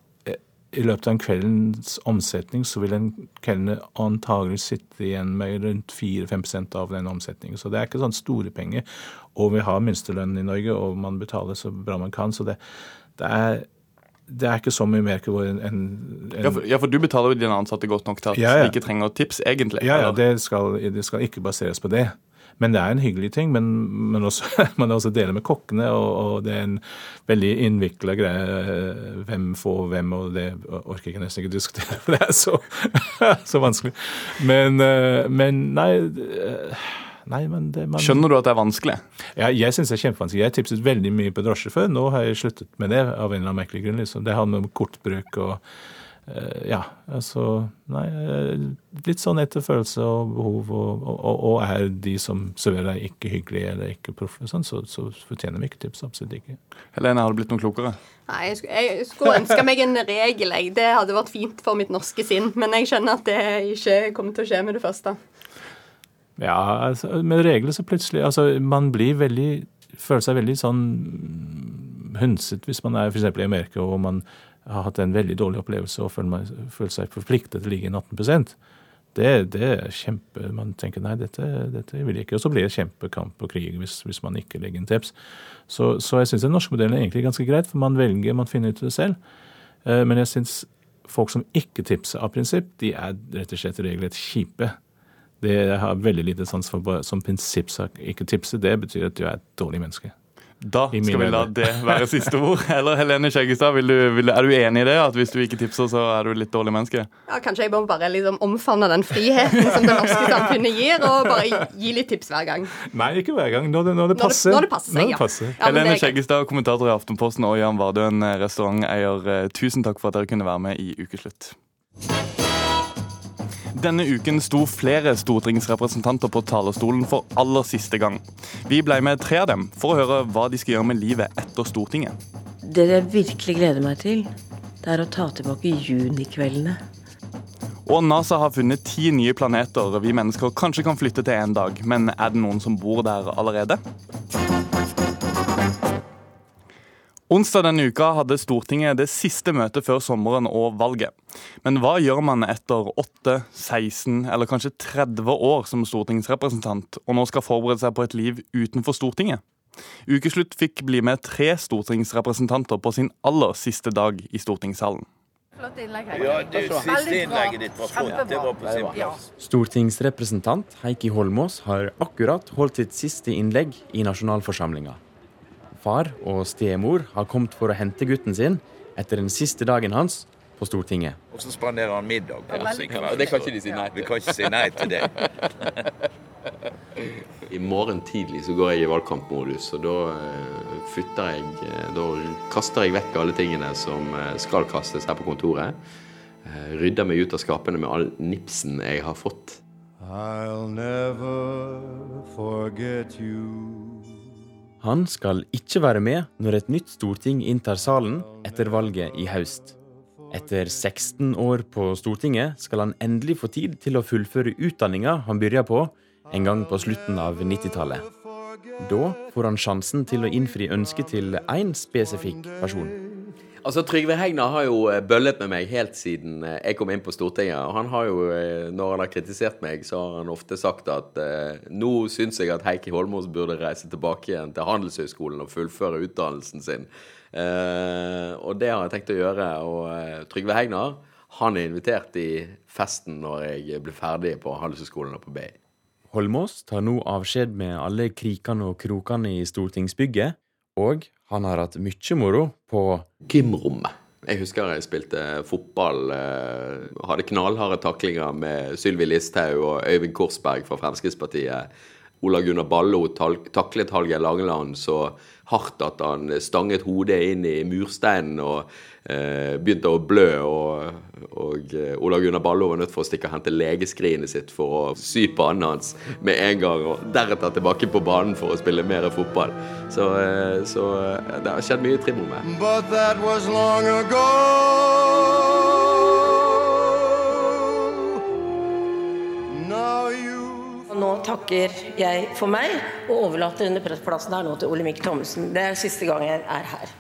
i løpet av en kveldens omsetning så vil en kelner antagelig sitte igjen med rundt 4-5% av den omsetningen. Så det er ikke sånn store penger. Og vi har minstelønn i Norge, og man betaler så bra man kan. Så det, det er det er ikke så mye mer en, en, en
ja, for, ja, for, du betaler jo dine ansatte godt nok til at ja, ja. de ikke trenger tips, egentlig?
Ja, ja det, skal, det, skal, ikke baseres på det. Men det er en hyggelig ting. Men, men også, man også deler med kokkene, og, og det er en veldig innvikla greie. Hvem får hvem, og det orker jeg nesten ikke diskutere, for det er så, så vanskelig. Men, eh, men nei Nei, men det, man...
Skjønner du at det er vanskelig?
Ja, jeg syns det er kjempevanskelig. Jeg tipset veldig mye på drosje før. Nå har jeg sluttet med det av en eller annen merkelig grunn. Liksom. Det handler om kortbruk og Ja, altså Nei, eh, litt sånn etter følelse og behov, og, og, og, er de som serverer deg ikke hyggelige eller ikke proffe, sånn, så, så, fortjener vi ikke tips. Absolutt ikke.
Helene, har du blitt noe klokere?
Nei, jeg skulle, jeg skulle ønske meg en regel. Jeg. Det hadde vært fint for mitt norske sinn. Men jeg skjønner at det ikke kommer til å skje med det første.
Ja, altså, med regler så plutselig Altså, man blir veldig Føler seg veldig sånn hunset hvis man er f.eks. i Amerika og man har hatt en veldig dårlig opplevelse og føler, meg, føler seg forpliktet til å ligge i 18 det, det er kjempe Man tenker nei, dette, dette vil jeg ikke. Og så blir det kjempekamp og krig hvis, hvis man ikke legger inn tips. Så, så jeg syns den norske modellen er egentlig ganske greit, for man velger, man finner ut det selv. Eh, men jeg syns folk som ikke tipser av prinsipp, de er rett og slett regelrett kjipe. Det har veldig lite sans for som prinsippsak. Ikke tipse, det betyr at du er et dårlig menneske.
Da skal vi la det være siste ord. Eller Helene Skjeggestad, vil du, vil, er du enig i det? At hvis du ikke tipser, så er du litt dårlig menneske?
Ja, Kanskje jeg må bare liksom omfavne den friheten som det norske samfunnet gir, og bare gi litt tips hver gang.
Nei, ikke hver gang. Når det, når det passer.
Når det, passer, når det passer.
Ja. Helene Skjeggestad, kommentator i Aftenposten, og Jan Vardøen, restauranteier. Eh, tusen takk for at dere kunne være med i Ukeslutt. Denne uken sto flere stortingsrepresentanter på talerstolen for aller siste gang. Vi ble med tre av dem for å høre hva de skal gjøre med livet etter Stortinget.
Det jeg virkelig gleder meg til, det er å ta tilbake junikveldene.
Og NASA har funnet ti nye planeter vi mennesker kanskje kan flytte til en dag. Men er det noen som bor der allerede? Onsdag denne uka hadde Stortinget det siste møtet før sommeren og valget. Men hva gjør man etter 8, 16 eller kanskje 30 år som stortingsrepresentant, og nå skal forberede seg på et liv utenfor Stortinget? Ukeslutt fikk bli med tre stortingsrepresentanter på sin aller siste dag i stortingssalen.
Ja, det siste innlegget ditt var flott. Det var på sin plass.
Stortingsrepresentant Heikki Holmås har akkurat holdt sitt siste innlegg i nasjonalforsamlinga. Far og stemor har kommet for å hente gutten sin etter den siste dagen hans på Stortinget.
Og så spanderer han middag på oss i kveld.
Det kan ikke de si nei til.
Vi kan ikke si nei til det.
I morgen tidlig så går jeg i valgkampmodus, og da futter flytter jeg uh, Da kaster jeg vekk alle tingene som uh, skal kastes her på kontoret. rydder meg ut av skapene med all nipsen jeg har fått. I'll never
forget you. Han skal ikke være med når et nytt storting inntar salen etter valget i høst. Etter 16 år på Stortinget skal han endelig få tid til å fullføre utdanninga han begynte på en gang på slutten av 90-tallet. Da får han sjansen til å innfri ønsket til én spesifikk person.
Altså, Trygve Hegnar har jo eh, bøllet med meg helt siden eh, jeg kom inn på Stortinget. Og han har jo, eh, når han har kritisert meg, så har han ofte sagt at nå syns jeg at Heikki Holmås burde reise tilbake igjen til Handelshøyskolen og fullføre utdannelsen sin. Og det har jeg tenkt å gjøre. Og Trygve Hegnar han er invitert i festen når jeg blir ferdig på Handelshøyskolen og på Bay.
Holmås tar nå avskjed med alle krikene og krokene i stortingsbygget, og han har hatt mye moro på
Gymrommet. Jeg husker jeg spilte fotball. Eh, hadde knallharde taklinger med Sylvi Listhaug og Øyvind Korsberg fra Fremskrittspartiet Ola Gunnar Ballo taklet Hallgeir Langeland så hardt at han stanget hodet inn i mursteinen og eh, begynte å blø. Og, og eh, Ola Gunnar Ballo var nødt for å stikke og hente legeskrinet sitt for å sy pannen hans med en gang, og deretter tilbake på banen for å spille mer fotball. Så, eh, så eh, det har skjedd mye Trimo med. But that was long ago.
Nå takker jeg for meg og overlater denne plassen her nå til Olemic Thommessen. Det er siste gang jeg er her.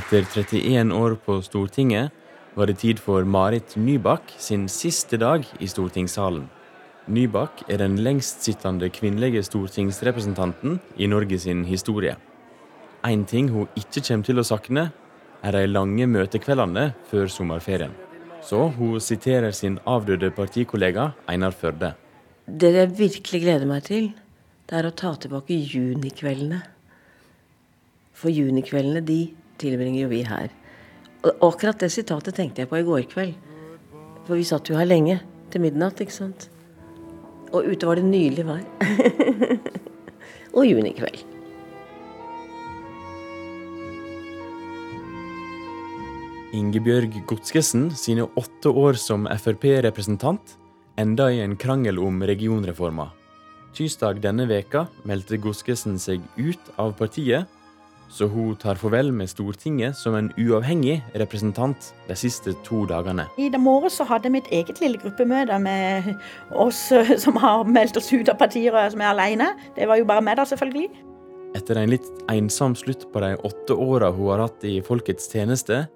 Etter 31 år på Stortinget var det tid for Marit Nybakk sin siste dag i stortingssalen. Nybakk er den lengstsittende kvinnelige stortingsrepresentanten i Norge sin historie. Én ting hun ikke kommer til å sakne, er de lange møtekveldene før sommerferien. Så hun siterer sin avdøde partikollega Einar Førde.
Det jeg virkelig gleder meg til, det er å ta tilbake junikveldene. For junikveldene, de tilbringer jo vi her. Og akkurat det sitatet tenkte jeg på i går kveld. For vi satt jo her lenge. Til midnatt, ikke sant. Og ute var det nydelig vær. og junikveld.
Ingebjørg Godskesen sine åtte år som Frp-representant enda i en krangel om regionreforma. Tirsdag denne veka meldte Godskesen seg ut av partiet, så hun tar farvel med Stortinget som en uavhengig representant de siste to dagene.
I morges så hadde jeg mitt eget lille gruppemøte med oss eh, som har meldt oss ut av partiet og som er alene. Det var jo bare meg, da, selvfølgelig.
Etter en litt ensom slutt på de åtte åra hun har hatt i folkets tjeneste,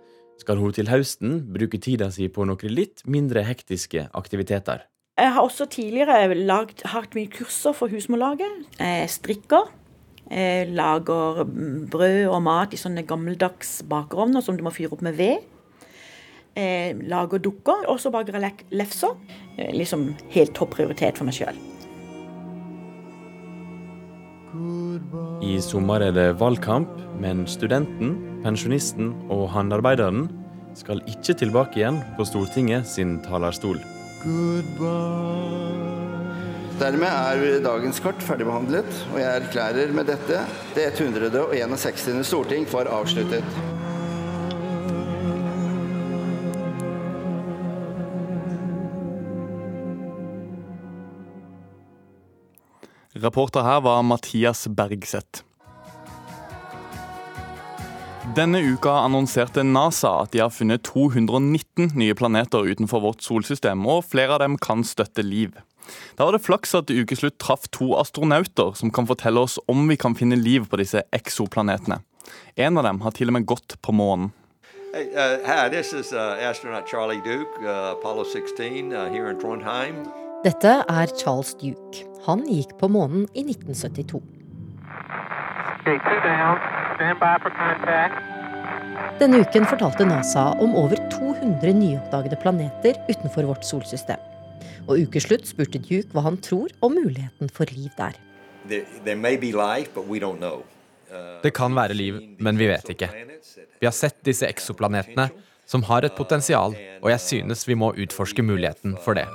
skal hun til høsten bruke tida si på noen litt mindre hektiske aktiviteter.
Jeg har også tidligere lagd, hatt mye kurser for Husmorlaget. Jeg strikker. Jeg lager brød og mat i sånne gammeldags bakerovner som du må fyre opp med ved. Jeg lager dukker, og så baker jeg lefser. Liksom helt topp prioritet for meg sjøl.
I sommer er det valgkamp, men studenten, pensjonisten og håndarbeideren skal ikke tilbake igjen på Stortinget sin talerstol.
Dermed er dagens kart ferdigbehandlet, og jeg erklærer med dette det 161. storting for avsluttet.
Reporter her var Mathias Bergseth. Denne uka annonserte NASA at de har funnet 219 nye planeter utenfor vårt solsystem, og flere av dem kan støtte liv. Da var det flaks at ukeslutt traff to astronauter som kan fortelle oss om vi kan finne liv på disse eksoplanetene. En av dem har til og med gått på månen.
Hey, uh, hi, uh, astronaut Charlie Duke, uh, Apollo 16 uh, here Trondheim.
Dette er Charles Duke. Han gikk på månen i 1972. Denne uken fortalte NASA om over 200 nyoppdagede planeter utenfor vårt solsystem. Og ukeslutt spurte Duke hva han tror om muligheten for liv der.
Det kan være liv, men vi vet ikke. Vi har sett disse eksoplanetene, som har et potensial, og jeg synes vi må utforske muligheten for det.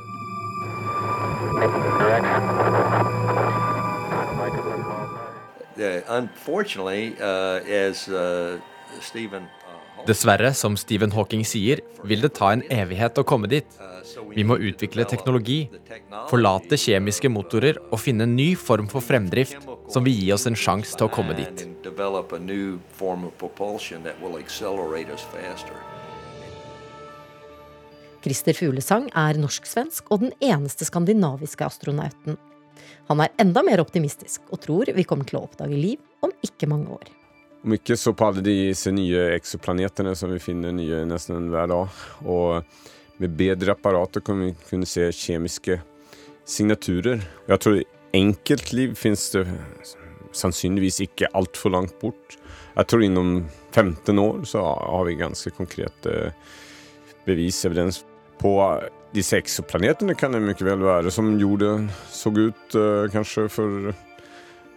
Dessverre, som Stephen Hawking sier, vil det ta en evighet å komme dit. Vi må utvikle teknologi, forlate kjemiske motorer og finne en ny form for fremdrift som vil gi oss en sjanse til å komme dit.
Christer Fuglesang er norsk-svensk og den eneste skandinaviske astronauten. Han er enda mer optimistisk og tror vi kommer til å oppdage liv om ikke mange år.
Om ikke så på alle disse nye eksoplanetene som vi finner nye nesten hver dag. Og med bedre apparater kan vi kunne se kjemiske signaturer. Jeg tror enkeltliv finnes det sannsynligvis ikke altfor langt bort. Jeg tror innom 15 år så har vi ganske konkrete bevis, evidens på disse eksoplanetene kan det mye vel være som jorden så ut uh, kanskje for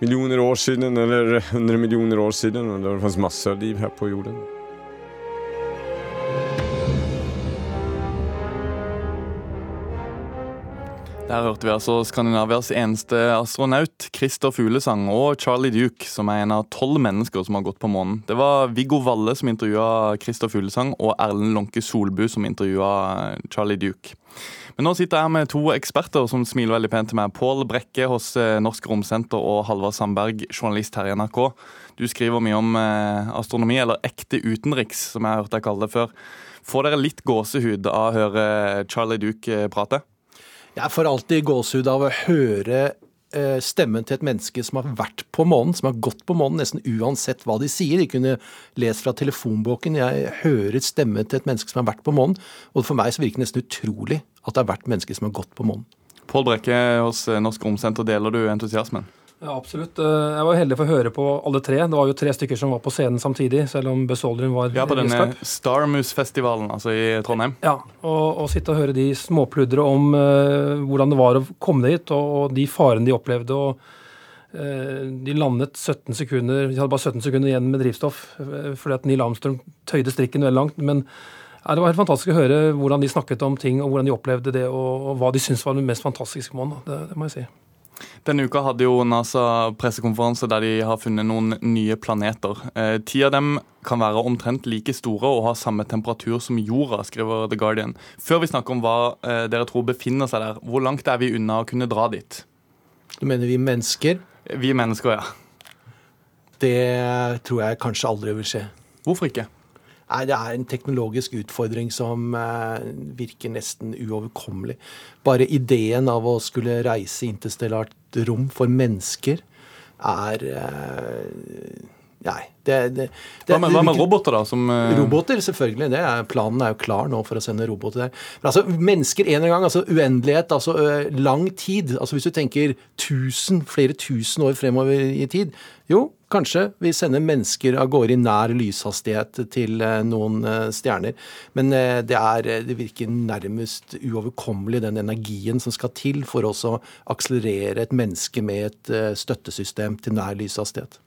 millioner år siden, eller hundre millioner år siden. Og det fantes masse liv her på jorden.
Der hørte vi altså Skandinavias eneste astronaut, Christer Fuglesang, og Charlie Duke, som er en av tolv mennesker som har gått på månen. Det var Viggo Valle som intervjua Christer Fuglesang, og Erlend Lånke Solbu som intervjua Charlie Duke. Men nå sitter jeg her med to eksperter som smiler veldig pent til meg. Pål Brekke hos eh, Norsk Romsenter og Halvard Sandberg, journalist her i NRK. Du skriver mye om eh, astronomi, eller ekte utenriks, som jeg har hørt deg kalle det før. Får dere litt gåsehud av å høre Charlie Duke prate?
Jeg får alltid gåsehud av å høre eh, stemmen til et menneske som har vært på månen, som har gått på månen, nesten uansett hva de sier. De kunne lest fra telefonboken. Jeg hører stemmen til et menneske som har vært på månen, og for meg så virker det nesten utrolig at det har vært mennesker som har gått på månen.
Pål Brekke hos Norsk Romsenter, deler du entusiasmen?
Ja, absolutt. Eh, jeg var heldig for å høre på alle tre. Det var jo tre stykker som var på scenen samtidig, selv om Buzz Aldrin var
Ja, på denne Starmus-festivalen altså i Trondheim.
Ja, og, og, sitte og høre de småpludre om uh, hvordan det var å komme dit, og, og de farene de opplevde. og uh, De landet 17 sekunder, de hadde bare 17 sekunder igjen med drivstoff fordi at Neil Armstrong tøyde strikken veldig langt. men Det var helt fantastisk å høre hvordan de snakket om ting, og hvordan de opplevde det, og, hva de syntes var det mest fantastiske med det, det må jeg si.
Denne uka hadde jo NASA pressekonferanse der de har funnet noen nye planeter. Eh, ti av dem kan være omtrent like store og ha samme temperatur som jorda, skriver The Guardian. Før vi snakker om hva eh, dere tror befinner seg der, hvor langt er vi unna å kunne dra dit?
Du mener vi mennesker?
Vi mennesker, ja.
Det tror jeg kanskje aldri vil skje.
Hvorfor ikke?
Nei, Det er en teknologisk utfordring som eh, virker nesten uoverkommelig. Bare ideen av å skulle reise interstellart rom for mennesker er eh, Nei. Det, det,
det, hva, med, hva, med, roboter, da? Som, uh...
Roboter, selvfølgelig. Er, planen er jo klar nå for å sende roboter der. Men altså, mennesker en gang, altså uendelighet, altså lang tid. altså Hvis du tenker tusen, flere tusen år fremover i tid, jo, kanskje vi sender mennesker av gårde i nær lyshastighet til noen stjerner. Men det, er, det virker nærmest uoverkommelig, den energien som skal til for oss å akselerere et menneske med et støttesystem til nær lyshastighet.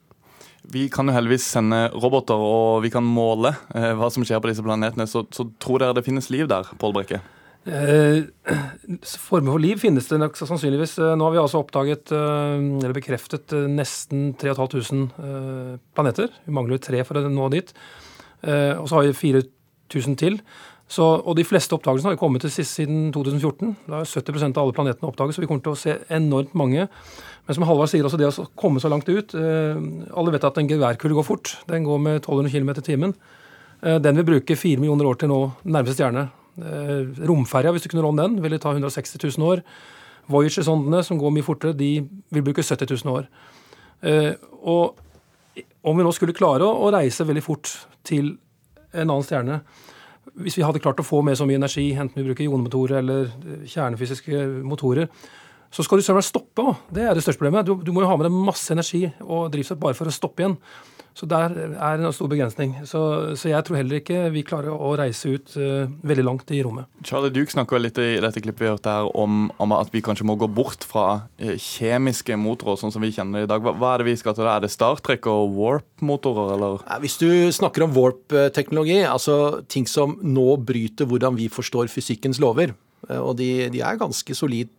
Vi kan jo heldigvis sende roboter, og vi kan måle eh, hva som skjer på disse planetene. Så, så tror dere det finnes liv der, Pål Brekke?
Eh, former for liv finnes det nok sannsynligvis. Eh, nå har vi altså oppdaget, eh, eller bekreftet, nesten 3500 planeter. Vi mangler tre for å nå dit. Og så har vi 4000 til. Så, og De fleste oppdagelsene har kommet til sist siden 2014. Da er 70% av alle planetene oppdaget, så vi kommer til å se enormt mange. Men som Halvard sier, også det å komme så langt ut eh, Alle vet at en geværkule går fort. Den går med 1200 km i timen. Eh, den vil bruke 4 millioner år til nå nærmeste stjerne. Eh, romferja, hvis du kunne låne den, ville ta 160 000 år. Voyager-sondene, som går mye fortere, de vil bruke 70 000 år. Og om vi nå skulle klare å reise veldig fort til en annen stjerne Hvis vi hadde klart å få med så mye energi, enten vi bruker jonemotorer eller kjernefysiske motorer, så skal du søren meg stoppe òg. Det er det største problemet. Du, du, må jo ha med deg masse energi og drivstoff bare for å stoppe igjen. Så der er en stor begrensning. Så, så jeg tror heller ikke vi klarer å reise ut uh, veldig langt i rommet.
Charlie Duke snakka litt i dette klippet vi hørte her om, om, at vi kanskje må gå bort fra uh, kjemiske motorer, sånn som vi kjenner det i dag. Hva, hva, er det vi skal til da? Er det Star Trek og warp-motorer, eller?
Hvis du snakker om warp-teknologi, altså ting som nå bryter hvordan vi forstår fysikkens lover, eh, og de, de er ganske solid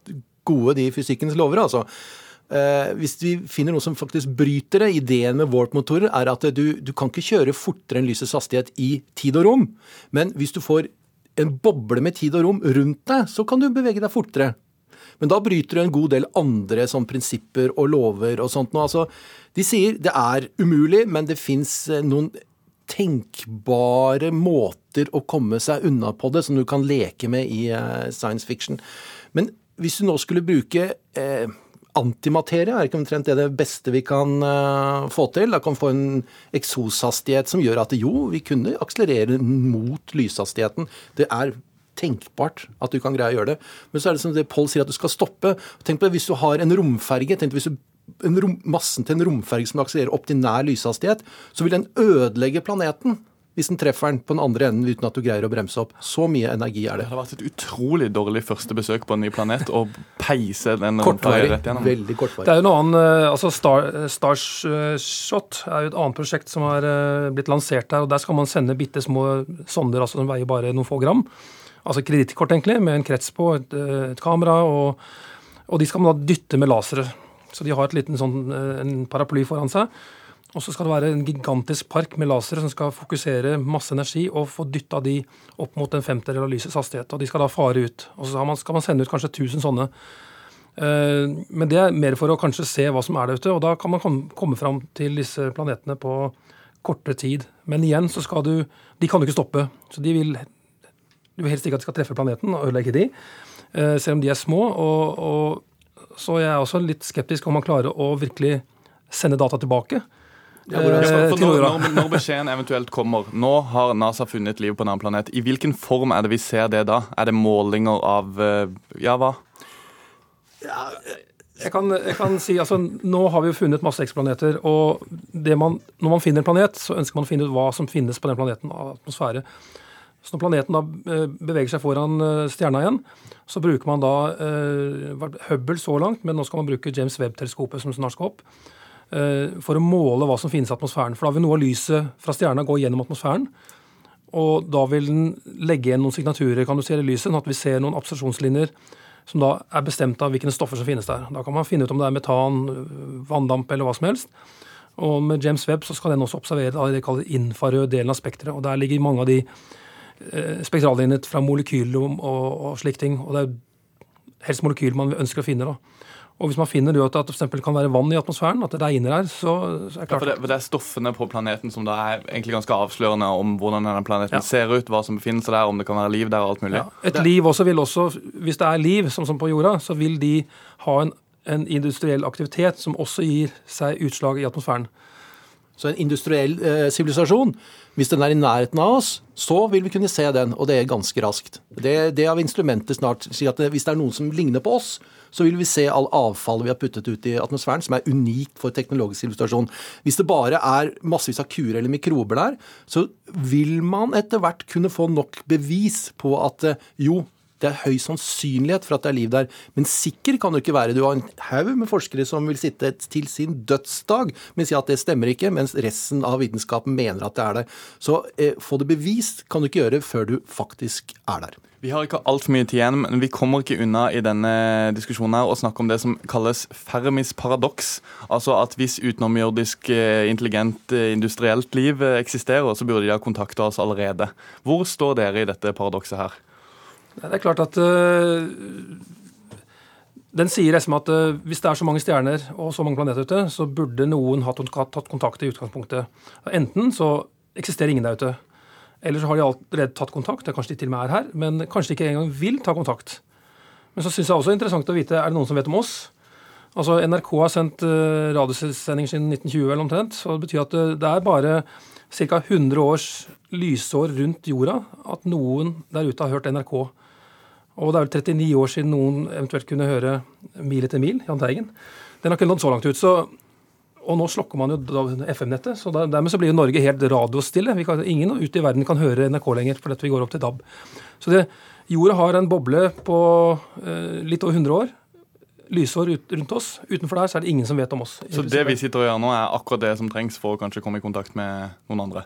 gode, de fysikkens lover. altså. Eh, hvis vi finner noe som faktisk bryter det, ideen med warp-motorer er at du, du, kan ikke kjøre fortere enn lysets hastighet i tid og rom. Men hvis du får en boble med tid og rom rundt deg, så kan du bevege deg fortere. Men da bryter du en god del andre sånn prinsipper og lover og sånt. Altså, de sier det er umulig, men det fins eh, noen tenkbare måter å komme seg unna på det, som du kan leke med i uh, science fiction. Men hvis du nå skulle bruke eh, antimaterie, er ikke omtrent det det beste vi kan eh, få til? Da kan vi få en eksoshastighet som gjør at jo, vi kunne akselerere mot lyshastigheten. Det er tenkbart at du kan greie å gjøre det. Men så er det som det Pål sier, at du skal stoppe. Tenk på det, Hvis du har en romferge tenk hvis du rom, Massen til en romferge som akselererer opp til nær lyshastighet, så vil den ødelegge planeten hvis den treffer den på den andre enden uten at du greier å bremse opp. Så mye energi er det.
Det har vært et utrolig dårlig første besøk på en ny planet å peise den
kortvarig, rett gjennom. Veldig kortvarig.
Det er jo en annen, eh, altså Star, Starshot er jo et annet prosjekt som har eh, blitt lansert der. og Der skal man sende bitte små sonder altså som veier bare noen få gram. altså kredittkort egentlig, med en krets på, et, et kamera, og, og, de skal man da dytte med lasere. Så de har et liten sånn, en paraply foran seg. Og så skal det være en gigantisk park med lasere som skal fokusere masse energi og få dytta de opp mot en femtedel av lysets hastighet. Og de skal da fare ut. Og så skal man sende ut kanskje 1000 sånne. Eh, men det er mer for å kanskje se hva som er der ute, og da kan man komme fram til disse planetene på kortere tid. Men igjen så skal du De kan du ikke stoppe. Så de vil Du vil helst ikke at de skal treffe planeten og ødelegge de, eh, selv om de er små. Og, og, så jeg er også litt skeptisk om man klarer å virkelig sende data tilbake.
Ja, eh, når, når, når, beskjeden eventuelt kommer Nå har NASA funnet liv på en annen planet. I hvilken form er det vi ser det da? Er det målinger av eh, Ja, hva?
Ja, jeg, kan, jeg kan, si, altså Nå har vi jo funnet masse eksplaneter. og man, Når man finner en planet, så ønsker man å finne ut hva som finnes på den planeten av atmosfære. Så når planeten da eh, beveger seg foran stjerna igjen, så bruker man da eh, Hubble så langt, men nå skal man bruke James Webb-teleskopet som snart skal opp. Eh, for å måle hva som finnes i atmosfæren. For da vil noe av lyset fra stjerna gå gjennom atmosfæren. Og da vil den legge igjen noen signaturer kan du si, i lyset, sånn at vi ser noen absorpsjonslinjer som da er bestemt av hvilke stoffer som finnes der. Da kan man finne ut om det er metan, vanndamp eller hva som helst. Og med James Webb så skal den også observere det kaller infrarød delen av spekteret. Og der ligger mange av de eh, spektrallinjene fra molekyler og, og, og slike ting. Og det er helst molekyler man ønsker å finne. da. Og hvis man finner ut at det f.eks. kan være vann i atmosfæren, at det regner her, så, så er det klart
ja, for, det, for det er stoffene på planeten som da er egentlig ganske avslørende om hvordan denne planeten ja. ser ut, hva som befinner seg der, om det kan være liv der og alt mulig. Ja.
Et liv også vil også, Hvis det er liv, som, som på jorda, så vil de ha en, en industriell aktivitet som også gir seg utslag i atmosfæren.
Så en industriell eh, sivilisasjon, eh, hvis den er i nærheten av oss, så vil vi kunne se den, og det er ganske raskt. Det, det av instrumentet snart sier at hvis det er noen som ligner på oss, så vil vi se all avfallet vi har puttet ut i atmosfæren, som er unikt for teknologisk illustrasjon. Hvis det bare er massevis av kurer eller mikrober der, så vil man etter hvert kunne få nok bevis på at eh, jo, det er høy sannsynlighet for at det er liv der, men sikker kan du ikke være. Du har en haug med forskere som vil sitte til sin dødsdag men si at det stemmer ikke, mens resten av vitenskapen mener at det er det. Så eh, få det bevist kan du ikke gjøre før du faktisk er der.
Vi har ikke altfor mye tid igjen, men vi kommer ikke unna i denne diskusjonen her å snakke om det som kalles Fermis paradoks. Altså at hvis utenomjordisk eh, intelligent eh, industrielt liv eh, eksisterer, så burde de ha kontakta oss allerede. Hvor står dere i dette paradokset her?
Det er klart at uh, Den sier liksom at uh, hvis det er så mange stjerner og så mange planeter ute, så burde noen ha tatt kontakt i utgangspunktet. Enten så eksisterer ingen der ute. Eller så har de allerede tatt kontakt, det er kanskje de til og med er her, men kanskje de ikke engang vil ta kontakt. Men så syns jeg også det er interessant å vite er det noen som vet om oss. Altså NRK har sendt uh, radiosending siden 1920 eller omtrent. så Det betyr at det er bare ca. 100 års lysår rundt jorda at noen der ute har hørt NRK. Og det er vel 39 år siden noen eventuelt kunne høre Mil etter mil, Jahn Teigen. Den har ikke nådd så langt ut. så og nå slokker man jo FM-nettet, så dermed så blir jo Norge helt radiostille. Kan, ingen ute i verden kan høre NRK lenger, fordi vi går opp til DAB. Så det, jorda har en boble på eh, litt over 100 år. Lysår ut, rundt oss. Utenfor der så er det ingen som vet om oss.
Så det vi sitter og gjør nå, er akkurat det som trengs for å kanskje komme i kontakt med noen andre?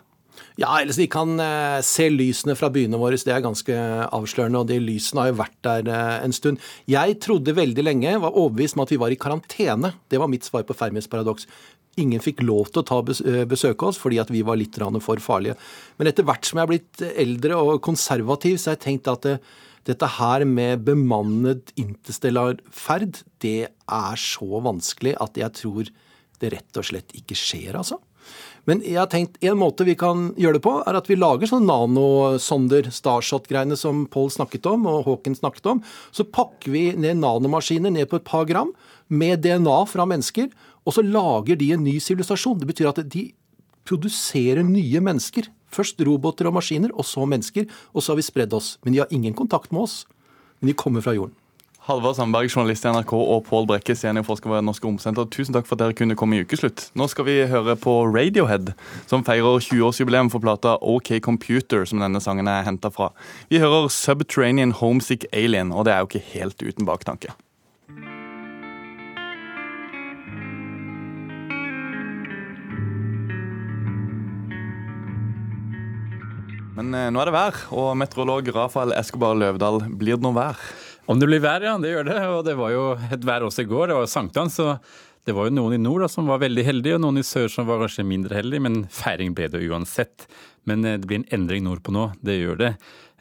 Ja, ellers vi kan eh, se lysene fra byene våre. Det er ganske avslørende. Og de lysene har jo vært der eh, en stund. Jeg trodde veldig lenge, var overbevist om at vi var i karantene. Det var mitt svar på Fermis paradoks. Ingen fikk lov til å ta eh, besøke oss fordi at vi var litt for farlige. Men etter hvert som jeg har blitt eldre og konservativ, så har jeg tenkt at det, dette her med bemannet interstellar ferd, det er så vanskelig at jeg tror det rett og slett ikke skjer, altså. Men jeg har tenkt en måte vi kan gjøre det på, er at vi lager sånne nanosonder, Starshot-greiene som Paul snakket om, og Haaken snakket om. Så pakker vi ned nanomaskiner ned på et par gram med DNA fra mennesker, og så lager de en ny sivilisasjon. Det betyr at de produserer nye mennesker. Først roboter og maskiner, og så mennesker. Og så har vi spredd oss. Men de har ingen kontakt med oss. Men de kommer fra jorden.
Halvard Sandberg, journalist i NRK, og Pål Brekke, seniorforsker ved Norsk Romsenter. Tusen takk for at dere kunne komme i Ukeslutt. Nå skal vi høre på Radiohead, som feirer 20-årsjubileum for plata OK Computer, som denne sangen er henta fra. Vi hører Subterranean Homesick Alien, og det er jo ikke helt uten baktanke. Men eh, nå er det vær, og meteorolog Rafael Escobar Løvdahl, blir det noe vær?
Om det blir vær, ja. Det gjør det. Og det var jo et vær også i går. Det var sankthans, så det var jo noen i nord da, som var veldig heldige, og noen i sør som var kanskje mindre heldige. Men feiring ble det uansett. Men eh, det blir en endring nordpå nå. Det gjør det.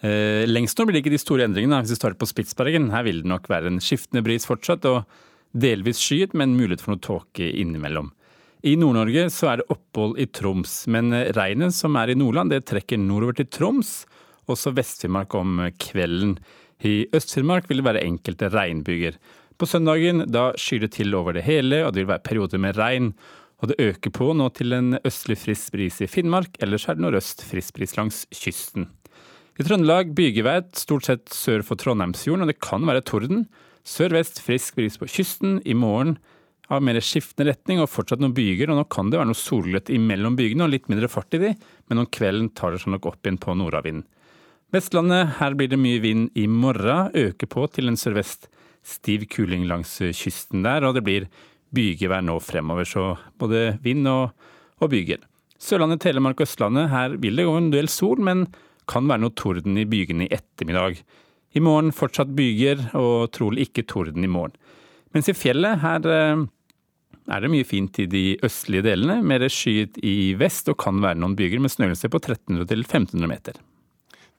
Eh, lengst nå blir det ikke de store endringene. Hvis vi starter på Spitsbergen, her vil det nok være en skiftende bris fortsatt, og delvis skyet, men mulighet for noe tåke innimellom. I Nord-Norge så er det opphold i Troms, men regnet som er i Nordland, det trekker nordover til Troms, også Vest-Finnmark om kvelden. I Øst-Finnmark vil det være enkelte regnbyger. På søndagen da skyr det til over det hele, og det vil være perioder med regn. Og det øker på nå til en østlig frisk bris i Finnmark, ellers er det nordøst frisk bris langs kysten. I Trøndelag bygevær stort sett sør for Trondheimsfjorden, og det kan være torden. Sør-vest frisk bris på kysten. I morgen av mer skiftende retning og fortsatt noen byger, og nå kan det være noe solgløtt imellom bygene og litt mindre fart i de, men om kvelden tar det seg nok opp igjen på nordavind. Vestlandet, her blir det mye vind i morgen, øker på til en sørvest stiv kuling langs kysten der, og det blir bygevær nå fremover, så både vind og, og byger. Sørlandet, Telemark og Østlandet, her vil det gå en del sol, men kan være noe torden i bygene i ettermiddag. I morgen fortsatt byger, og trolig ikke torden i morgen. Mens i fjellet, her eh, er det mye fint i de østlige delene. Mer skyet i vest og kan være noen byger med snøgrense på 1300 til 1500 meter.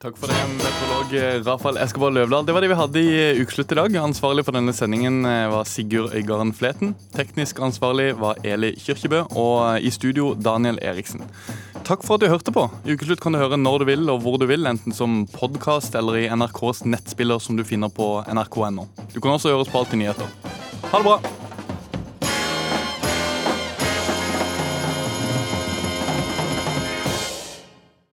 Takk for det, meteorolog Rafael Escobar Løvland. Det var det vi hadde i Ukeslutt i dag. Ansvarlig for denne sendingen eh, var Sigurd Øygarden Fleten. Teknisk ansvarlig var Eli Kyrkjebø, og i studio Daniel Eriksen. Takk for at du hørte på. I Ukeslutt kan du høre når du vil og hvor du vil, enten som podkast eller i NRKs nettspiller som du finner på nrk.no. Du kan også høre oss på Alltid nyheter. Ha det bra!